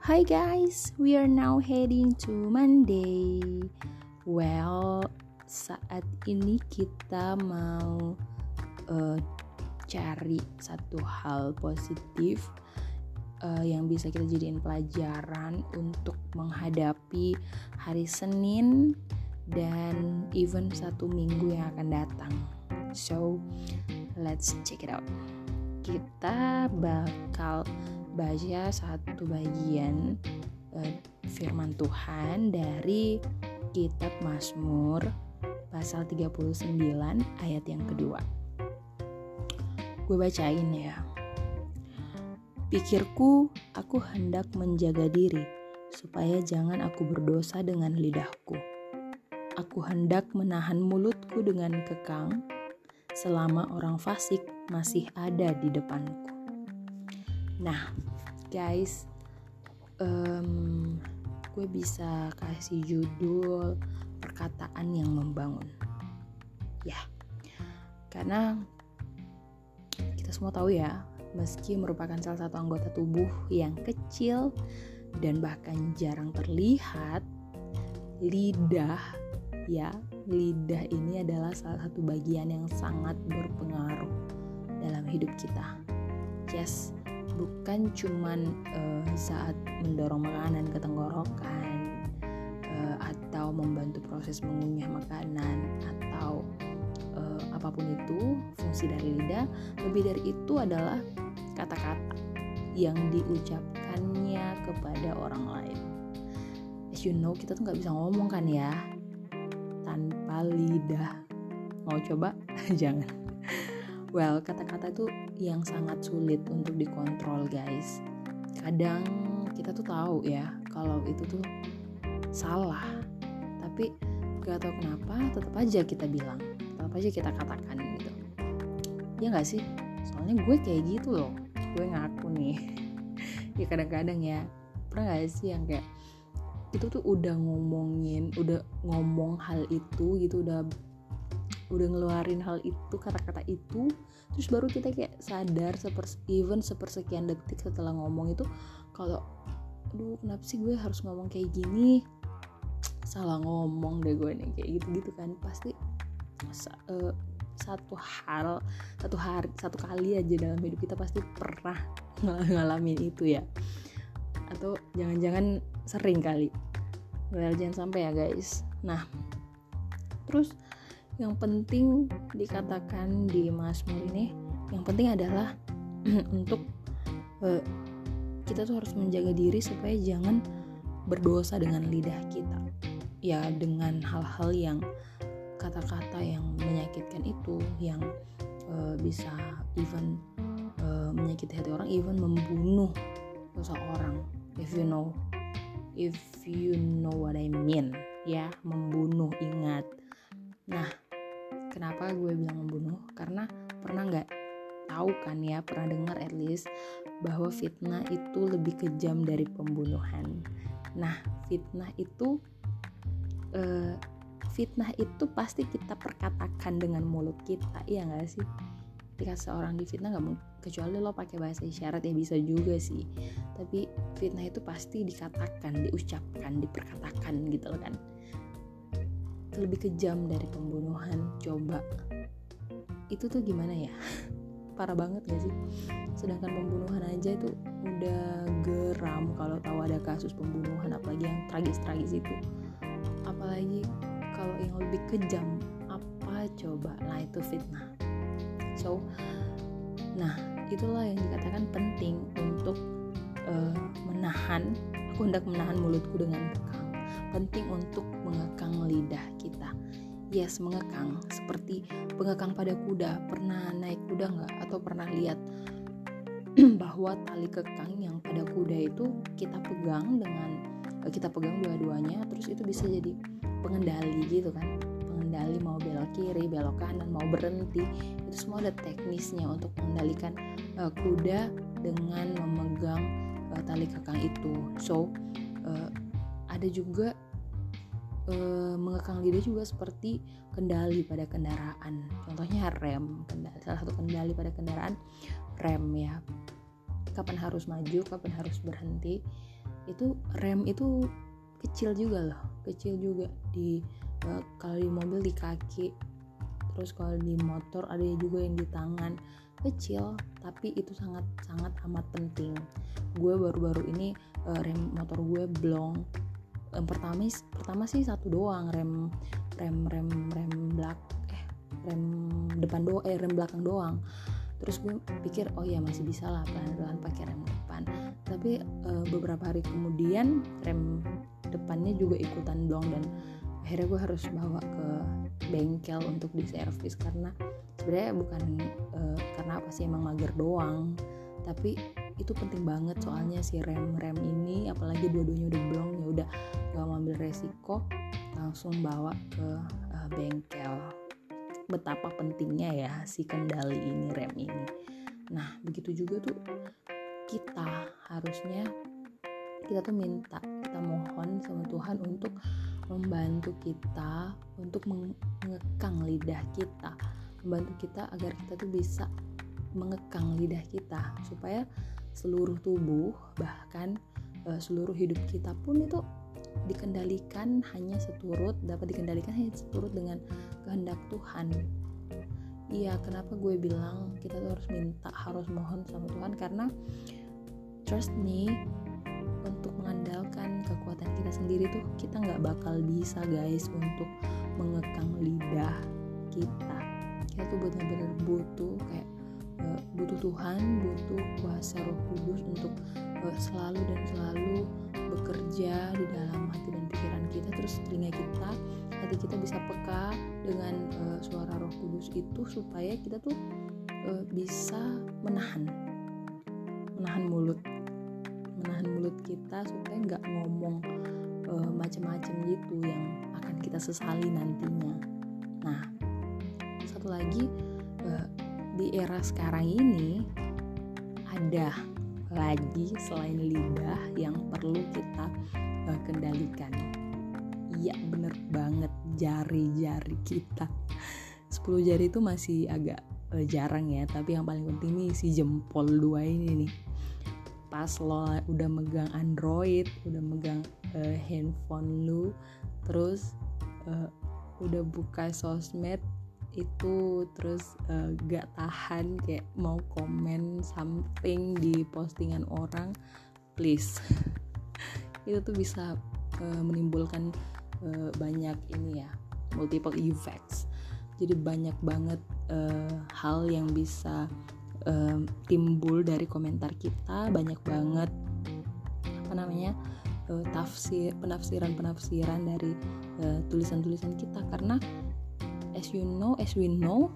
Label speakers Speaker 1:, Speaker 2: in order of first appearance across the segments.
Speaker 1: Hi guys, we are now heading to Monday. Well, saat ini kita mau uh, cari satu hal positif uh, yang bisa kita jadiin pelajaran untuk menghadapi hari Senin dan even satu minggu yang akan datang. So, let's check it out. Kita bakal baca satu bagian uh, firman Tuhan dari kitab Mazmur pasal 39 ayat yang kedua. Gue bacain ya. Pikirku, aku hendak menjaga diri supaya jangan aku berdosa dengan lidahku. Aku hendak menahan mulutku dengan kekang selama orang fasik masih ada di depanku. Nah, guys, um, gue bisa kasih judul perkataan yang membangun. Ya, karena kita semua tahu ya, meski merupakan salah satu anggota tubuh yang kecil dan bahkan jarang terlihat, lidah ya, lidah ini adalah salah satu bagian yang sangat berpengaruh dalam hidup kita. Yes, bukan cuman uh, saat mendorong makanan ke tenggorokan uh, atau membantu proses mengunyah makanan atau uh, apa pun itu fungsi dari lidah lebih dari itu adalah kata-kata yang diucapkannya kepada orang lain. As you know kita tuh nggak bisa ngomong kan ya tanpa lidah. Mau coba? Jangan. Well kata-kata itu yang sangat sulit untuk dikontrol guys. Kadang kita tuh tahu ya kalau itu tuh salah. Tapi gak tahu kenapa tetap aja kita bilang tetap aja kita katakan gitu. Ya nggak sih? Soalnya gue kayak gitu loh. Gue ngaku nih. Ya kadang-kadang ya. Pernah gak sih yang kayak itu tuh udah ngomongin udah ngomong hal itu gitu udah udah ngeluarin hal itu kata-kata itu terus baru kita kayak sadar seper even sepersekian detik setelah ngomong itu kalau aduh kenapa sih gue harus ngomong kayak gini? Salah ngomong deh gue nih kayak gitu gitu kan. Pasti uh, satu hal satu hari satu kali aja dalam hidup kita pasti pernah ngalamin itu ya. Atau jangan-jangan sering kali. Well jangan sampai ya guys. Nah terus yang penting dikatakan di Mazmur ini yang penting adalah untuk uh, kita tuh harus menjaga diri supaya jangan berdosa dengan lidah kita. Ya dengan hal-hal yang kata-kata yang menyakitkan itu yang uh, bisa even uh, menyakiti hati orang even membunuh seseorang. If you know if you know what I mean ya membunuh ingat. Nah kenapa gue bilang membunuh karena pernah nggak tahu kan ya pernah dengar at least bahwa fitnah itu lebih kejam dari pembunuhan. Nah fitnah itu uh, fitnah itu pasti kita perkatakan dengan mulut kita iya nggak sih? Ketika seorang difitnah nggak kecuali lo pakai bahasa isyarat ya bisa juga sih. Tapi fitnah itu pasti dikatakan diucapkan diperkatakan gitu kan lebih kejam dari pembunuhan coba. Itu tuh gimana ya? Parah banget gak sih? Sedangkan pembunuhan aja itu udah geram kalau tahu ada kasus pembunuhan apalagi yang tragis-tragis itu. Apalagi kalau yang lebih kejam apa coba? Nah itu fitnah. So nah itulah yang dikatakan penting untuk uh, menahan aku hendak menahan mulutku dengan kekang. Penting untuk mengekang lidah kita. Yes mengekang. Seperti pengekang pada kuda. Pernah naik kuda nggak? Atau pernah lihat bahwa tali kekang yang pada kuda itu kita pegang dengan eh, kita pegang dua-duanya terus itu bisa jadi pengendali gitu kan. Pengendali mau belok kiri belok kanan mau berhenti. Itu semua ada teknisnya untuk mengendalikan uh, kuda dengan memegang uh, tali kekang itu. So ada juga e, mengekang lidah juga seperti kendali pada kendaraan. Contohnya rem kendali, salah satu kendali pada kendaraan rem ya. Kapan harus maju kapan harus berhenti. Itu rem itu kecil juga loh kecil juga di uh, kalau di mobil di kaki. Terus kalau di motor ada juga yang di tangan. Kecil tapi itu sangat sangat amat penting. Gue baru-baru ini uh, rem motor gue blong yang pertama pertama sih satu doang rem rem rem rem belak eh rem depan doang eh rem belakang doang. Terus gue pikir oh ya masih bisa lah pelan-pelan pakai rem depan. Tapi uh, beberapa hari kemudian rem depannya juga ikutan blong dan akhirnya gue harus bawa ke bengkel untuk diservis. Karena sebenarnya bukan uh, karena apa sih emang mager doang. Tapi itu penting banget soalnya si rem rem ini apalagi dua-duanya udah blong ya udah gak mau ambil resiko langsung bawa ke uh, bengkel. Betapa pentingnya ya si kendali ini rem ini. Nah begitu juga tuh kita harusnya kita tuh minta kita mohon sama Tuhan untuk membantu kita untuk mengekang lidah kita. Membantu kita agar kita tuh bisa mengekang lidah kita supaya seluruh tubuh bahkan uh, seluruh hidup kita pun itu dikendalikan hanya seturut dapat dikendalikan hanya seturut dengan kehendak Tuhan. Iya kenapa gue bilang kita tuh harus minta harus mohon sama Tuhan? Karena trust me untuk mengandalkan kekuatan kita sendiri tuh kita nggak bakal bisa guys untuk mengekang lidah kita. Kita tuh benar-benar butuh kayak uh, butuh Tuhan butuh kuasa Roh Kudus untuk uh, selalu dan selalu bekerja di dalam hati dan pikiran kita terus telinga kita hati kita bisa peka dengan uh, suara Roh Kudus itu supaya kita tuh uh, bisa menahan menahan mulut menahan mulut kita supaya nggak ngomong uh, macam-macam gitu yang akan kita sesali nantinya. Nah satu lagi uh, di era sekarang ini ada lagi selain lidah yang perlu kita uh, kendalikan. Iya bener banget jari-jari kita. 10 jari itu masih agak uh, jarang ya tapi yang paling penting nih si jempol dua ini nih. Pas lo udah megang Android udah megang uh, handphone lu terus uh, udah buka sosmed itu terus uh, gak tahan kayak mau komen something di postingan orang please. Itu tuh bisa uh, menimbulkan uh, banyak ini ya multiple effects. Jadi banyak banget uh, hal yang bisa uh, timbul dari komentar kita. Banyak banget apa namanya tafsir penafsiran penafsiran dari tulisan-tulisan uh, kita. Karena as you know as we know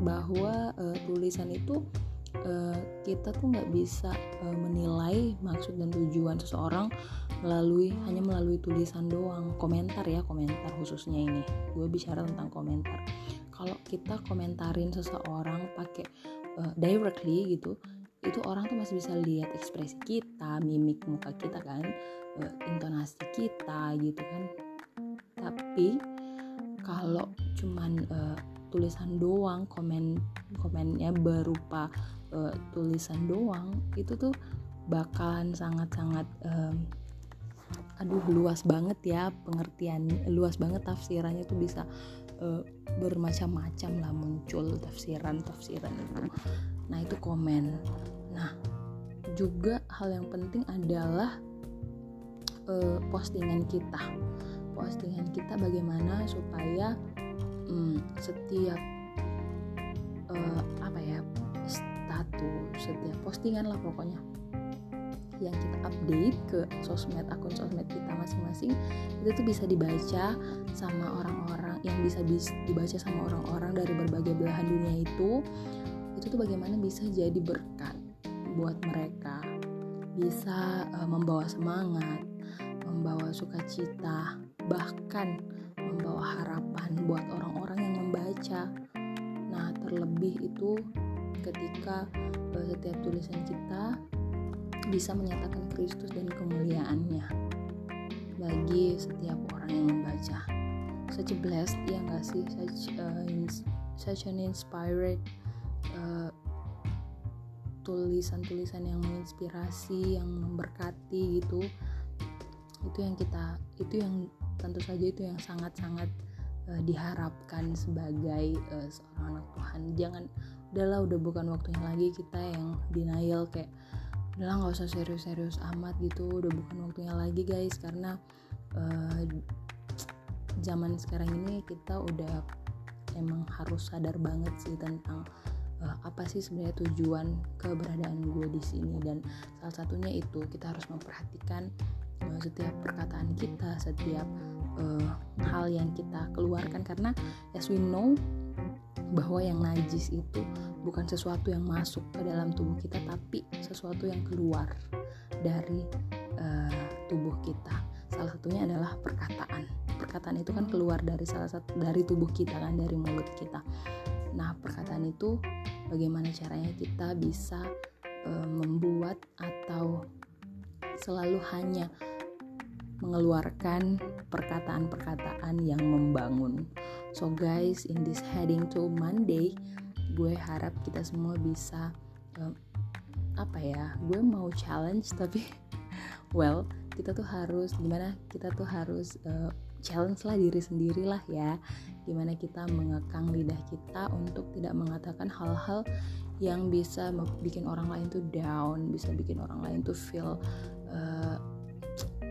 Speaker 1: bahwa uh, tulisan itu uh, kita tuh nggak bisa uh, menilai maksud dan tujuan seseorang melalui hanya melalui tulisan doang. Komentar ya komentar khususnya ini. Gue bicara tentang komentar. Kalau kita komentarin seseorang pakai uh, directly gitu itu orang tuh masih bisa lihat ekspresi kita mimik muka kita kan uh, intonasi kita gitu kan. Tapi kalau cuman uh, tulisan doang komen komennya berupa uh, tulisan doang itu tuh bakalan sangat-sangat um, aduh luas banget ya pengertian luas banget tafsirannya tuh bisa uh, bermacam-macam lah muncul tafsiran tafsiran itu. Nah itu komen. Nah juga hal yang penting adalah uh, postingan kita postingan kita bagaimana supaya hmm, setiap uh, apa ya status setiap postingan lah pokoknya yang kita update ke sosmed akun sosmed kita masing-masing itu tuh bisa dibaca sama orang-orang yang bisa dibaca sama orang-orang dari berbagai belahan dunia itu itu tuh bagaimana bisa jadi berkat buat mereka. Bisa uh, membawa semangat membawa sukacita bahkan membawa harapan buat orang-orang yang membaca. Nah, terlebih itu ketika uh, setiap tulisan kita bisa menyatakan Kristus dan kemuliaannya bagi setiap orang yang membaca. Such a blessed, ya nggak sih? Such, uh, such an inspired uh, tulisan-tulisan yang menginspirasi, yang memberkati gitu itu yang kita itu yang tentu saja itu yang sangat-sangat uh, diharapkan sebagai uh, seorang anak Tuhan. Jangan udahlah udah bukan waktunya lagi kita yang denial kayak udahlah nggak usah serius-serius amat gitu. Udah bukan waktunya lagi guys karena uh, zaman sekarang ini kita udah emang harus sadar banget sih tentang uh, apa sih sebenarnya tujuan keberadaan gue di sini. Dan salah satunya itu kita harus memperhatikan uh, setiap perkataan kita setiap uh, hal yang kita keluarkan. Karena as we know bahwa yang najis itu bukan sesuatu yang masuk ke dalam tubuh kita tapi sesuatu yang keluar dari uh, tubuh kita. Salah satunya adalah perkataan. Perkataan itu kan keluar dari salah satu dari tubuh kita kan dari mulut kita. Nah perkataan itu bagaimana caranya kita bisa uh, membuat atau selalu hanya mengeluarkan perkataan-perkataan yang membangun. So guys, in this heading to Monday, gue harap kita semua bisa uh, apa ya? Gue mau challenge tapi well, kita tuh harus gimana? Kita tuh harus uh, challenge lah diri sendiri lah ya. Gimana kita mengekang lidah kita untuk tidak mengatakan hal-hal yang bisa bikin orang lain tuh down, bisa bikin orang lain tuh feel uh,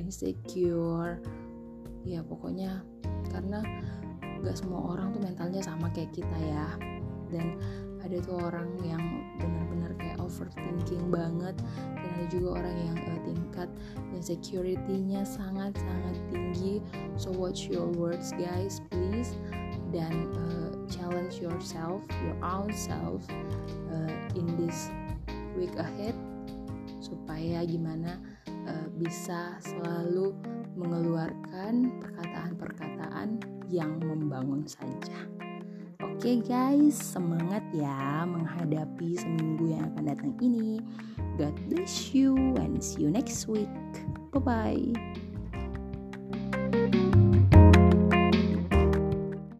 Speaker 1: insecure. Ya pokoknya karena gak semua orang tuh mentalnya sama kayak kita ya. Dan ada tuh orang yang benar-benar kayak overthinking banget. Dan ada juga orang yang uh, tingkat insecurity-nya sangat-sangat tinggi. So watch your words guys please. Dan uh, challenge yourself your own self uh, in this week ahead. Supaya gimana uh, bisa selalu mengeluarkan perkataan-perkataan yang membangun saja. Oke okay guys, semangat ya menghadapi seminggu yang akan datang ini. God bless you and see you next week. Bye bye.